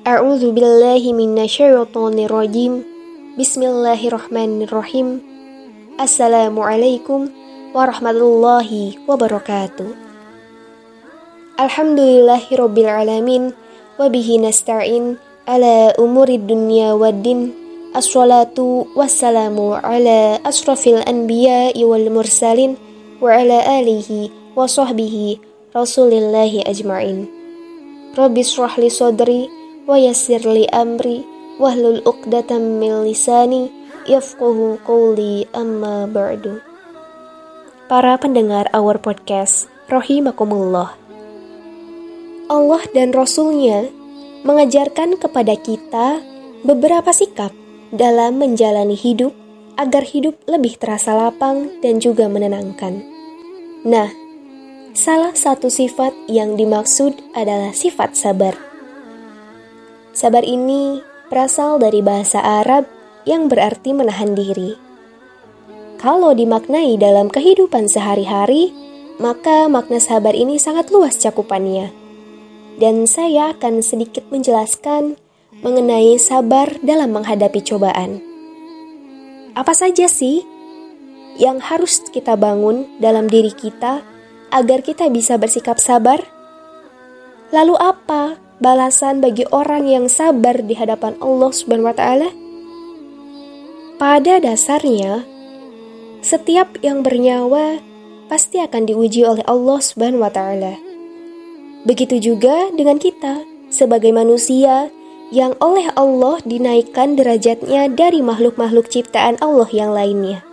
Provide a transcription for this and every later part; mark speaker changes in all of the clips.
Speaker 1: أعوذ بالله من الشيطان الرجيم. بسم الله الرحمن الرحيم. السلام عليكم ورحمة الله وبركاته. الحمد لله رب العالمين وبه نستعين على أمور الدنيا والدين. الصلاة والسلام على أشرف الأنبياء والمرسلين وعلى آله وصحبه رسول الله أجمعين. رب اشرح لي صدري yassir li amri wahlul uqdatam min lisani yafqahu qawli amma ba'du. Para pendengar Our Podcast, rahimakumullah. Allah dan Rasulnya mengajarkan kepada kita beberapa sikap dalam menjalani hidup agar hidup lebih terasa lapang dan juga menenangkan. Nah, salah satu sifat yang dimaksud adalah sifat sabar. Sabar ini berasal dari bahasa Arab yang berarti menahan diri. Kalau dimaknai dalam kehidupan sehari-hari, maka makna sabar ini sangat luas cakupannya. Dan saya akan sedikit menjelaskan mengenai sabar dalam menghadapi cobaan. Apa saja sih yang harus kita bangun dalam diri kita agar kita bisa bersikap sabar? Lalu apa balasan bagi orang yang sabar di hadapan Allah Subhanahu wa taala? Pada dasarnya, setiap yang bernyawa pasti akan diuji oleh Allah Subhanahu wa taala. Begitu juga dengan kita sebagai manusia yang oleh Allah dinaikkan derajatnya dari makhluk-makhluk ciptaan Allah yang lainnya.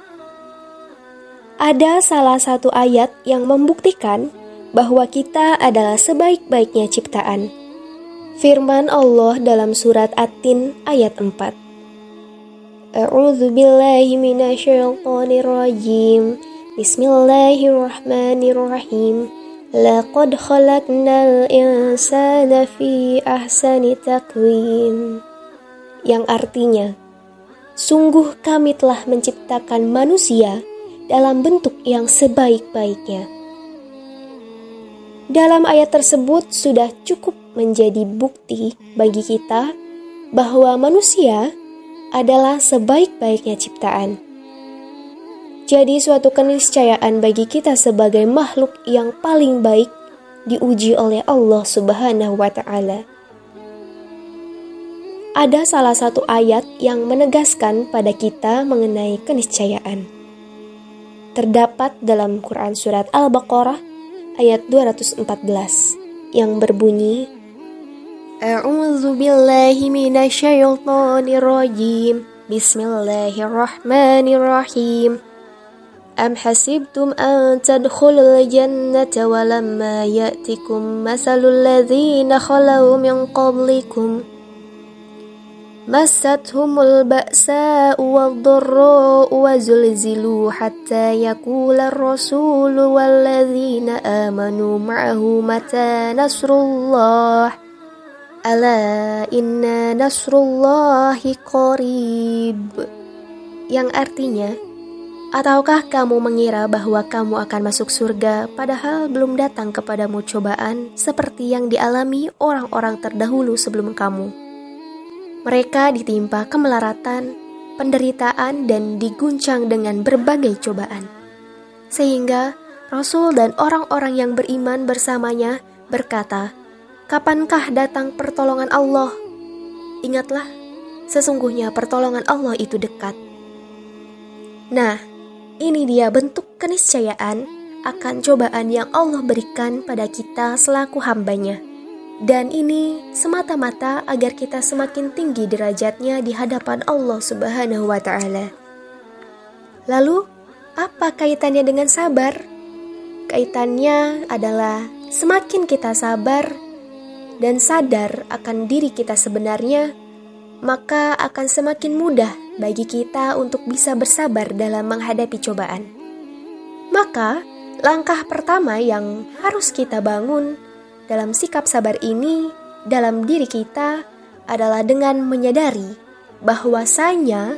Speaker 1: Ada salah satu ayat yang membuktikan bahwa kita adalah sebaik-baiknya ciptaan Firman Allah dalam surat At-Tin ayat 4. A'udzu billahi minasyaitonir rajim. Bismillahirrahmanirrahim. Laqad khalaqnal insana fi ahsani taqwim. Yang artinya, sungguh kami telah menciptakan manusia dalam bentuk yang sebaik-baiknya. Dalam ayat tersebut sudah cukup menjadi bukti bagi kita bahwa manusia adalah sebaik-baiknya ciptaan. Jadi suatu keniscayaan bagi kita sebagai makhluk yang paling baik diuji oleh Allah Subhanahu wa taala. Ada salah satu ayat yang menegaskan pada kita mengenai keniscayaan. Terdapat dalam Quran surat Al-Baqarah ayat 214 yang berbunyi أعوذ بالله من الشيطان الرجيم. بسم الله الرحمن الرحيم. أم حسبتم أن تدخلوا الجنة ولما يأتكم مثل الذين خلوا من قبلكم؟ مستهم البأساء والضراء وزلزلوا حتى يقول الرسول والذين آمنوا معه متى نصر الله؟ Ala inna nasrullahi qarib. Yang artinya, ataukah kamu mengira bahwa kamu akan masuk surga padahal belum datang kepadamu cobaan seperti yang dialami orang-orang terdahulu sebelum kamu? Mereka ditimpa kemelaratan, penderitaan, dan diguncang dengan berbagai cobaan. Sehingga Rasul dan orang-orang yang beriman bersamanya berkata, Kapankah datang pertolongan Allah? Ingatlah, sesungguhnya pertolongan Allah itu dekat. Nah, ini dia bentuk keniscayaan akan cobaan yang Allah berikan pada kita selaku hambanya. Dan ini semata-mata agar kita semakin tinggi derajatnya di hadapan Allah Subhanahu wa Ta'ala. Lalu, apa kaitannya dengan sabar? Kaitannya adalah semakin kita sabar, dan sadar akan diri kita sebenarnya, maka akan semakin mudah bagi kita untuk bisa bersabar dalam menghadapi cobaan. Maka, langkah pertama yang harus kita bangun dalam sikap sabar ini dalam diri kita adalah dengan menyadari bahwasanya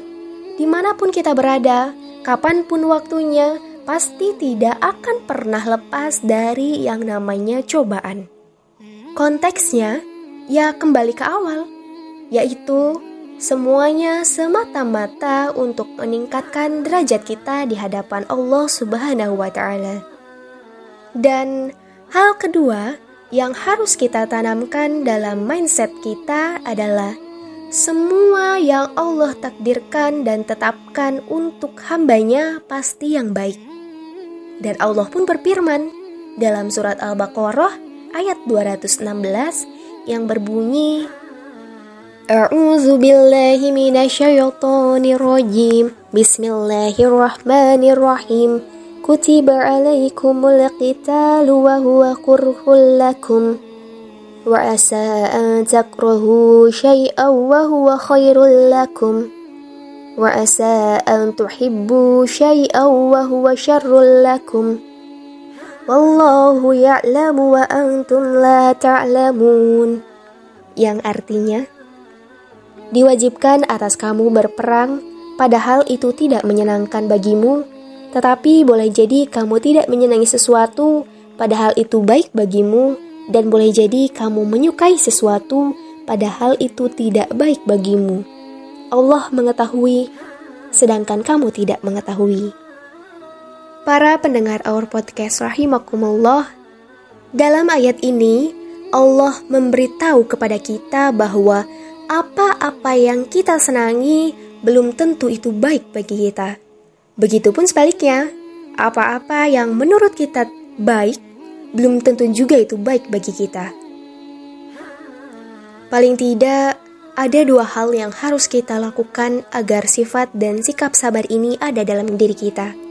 Speaker 1: di mana pun kita berada, kapan pun waktunya, pasti tidak akan pernah lepas dari yang namanya cobaan. Konteksnya, ya kembali ke awal, yaitu semuanya semata-mata untuk meningkatkan derajat kita di hadapan Allah Subhanahu wa taala. Dan hal kedua yang harus kita tanamkan dalam mindset kita adalah semua yang Allah takdirkan dan tetapkan untuk hambanya pasti yang baik. Dan Allah pun berfirman dalam surat Al-Baqarah ayat 216 yang berbunyi A'udzu billahi minasyaitonir rajim. Bismillahirrahmanirrahim. Kutiba 'alaikumul qitalu wa huwa kurhul lakum. Wa asa an takrahu syai'an wa huwa khairul lakum. Wa asa an tuhibbu syai'an wa huwa syarrul lakum. Wallahu ya'lamu wa antum la ta'lamun. Yang artinya diwajibkan atas kamu berperang padahal itu tidak menyenangkan bagimu, tetapi boleh jadi kamu tidak menyenangi sesuatu padahal itu baik bagimu dan boleh jadi kamu menyukai sesuatu padahal itu tidak baik bagimu. Allah mengetahui sedangkan kamu tidak mengetahui. Para pendengar Our Podcast rahimakumullah, dalam ayat ini Allah memberitahu kepada kita bahwa apa-apa yang kita senangi belum tentu itu baik bagi kita. Begitupun sebaliknya, apa-apa yang menurut kita baik belum tentu juga itu baik bagi kita. Paling tidak, ada dua hal yang harus kita lakukan agar sifat dan sikap sabar ini ada dalam diri kita.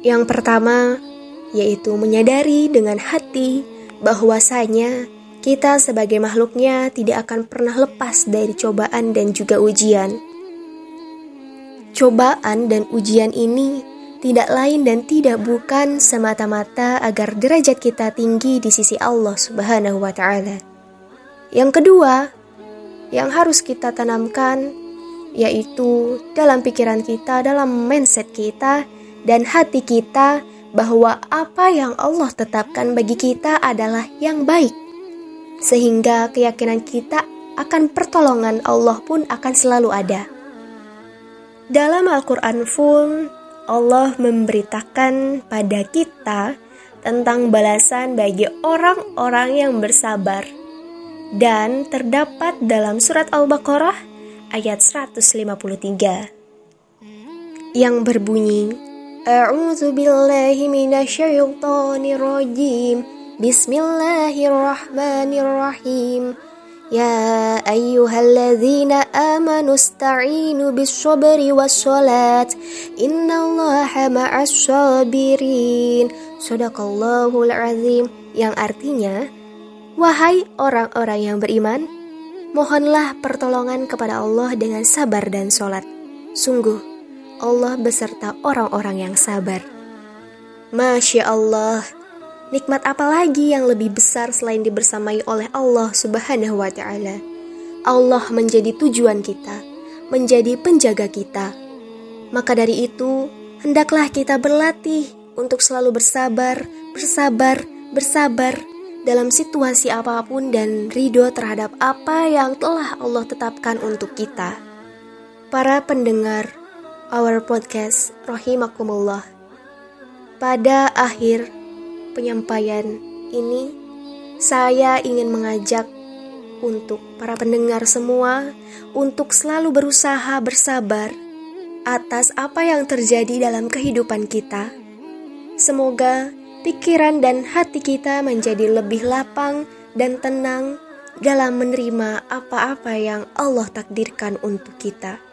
Speaker 1: Yang pertama, yaitu menyadari dengan hati bahwasanya kita sebagai makhluknya tidak akan pernah lepas dari cobaan dan juga ujian. Cobaan dan ujian ini tidak lain dan tidak bukan semata-mata agar derajat kita tinggi di sisi Allah Subhanahu wa taala. Yang kedua, yang harus kita tanamkan yaitu dalam pikiran kita, dalam mindset kita dan hati kita bahwa apa yang Allah tetapkan bagi kita adalah yang baik. Sehingga keyakinan kita akan pertolongan Allah pun akan selalu ada. Dalam Al-Quran pun Allah memberitakan pada kita tentang balasan bagi orang-orang yang bersabar dan terdapat dalam surat Al-Baqarah ayat 153 yang berbunyi A'udzu billahi minasyaitonir rajim Bismillahirrahmanirrahim يا أيها الذين آمنوا استعينوا بالصبر والصلاة إن الله مع الصابرين صدق الله العظيم yang artinya Wahai orang-orang yang beriman mohonlah pertolongan kepada Allah dengan sabar dan sholat sungguh Allah beserta orang-orang yang sabar Masya Allah Nikmat apa lagi yang lebih besar selain dibersamai oleh Allah Subhanahu wa taala? Allah menjadi tujuan kita, menjadi penjaga kita. Maka dari itu, hendaklah kita berlatih untuk selalu bersabar, bersabar, bersabar dalam situasi apa pun dan ridho terhadap apa yang telah Allah tetapkan untuk kita. Para pendengar our podcast rahimakumullah. Pada akhir penyampaian ini, saya ingin mengajak untuk para pendengar semua untuk selalu berusaha bersabar atas apa yang terjadi dalam kehidupan kita. Semoga pikiran dan hati kita menjadi lebih lapang dan tenang dalam menerima apa-apa yang Allah takdirkan untuk kita.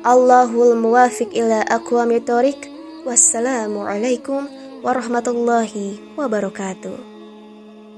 Speaker 1: Allahul muwafiq ila aqwamit Wassalamualaikum warahmatullahi wabarakatuh.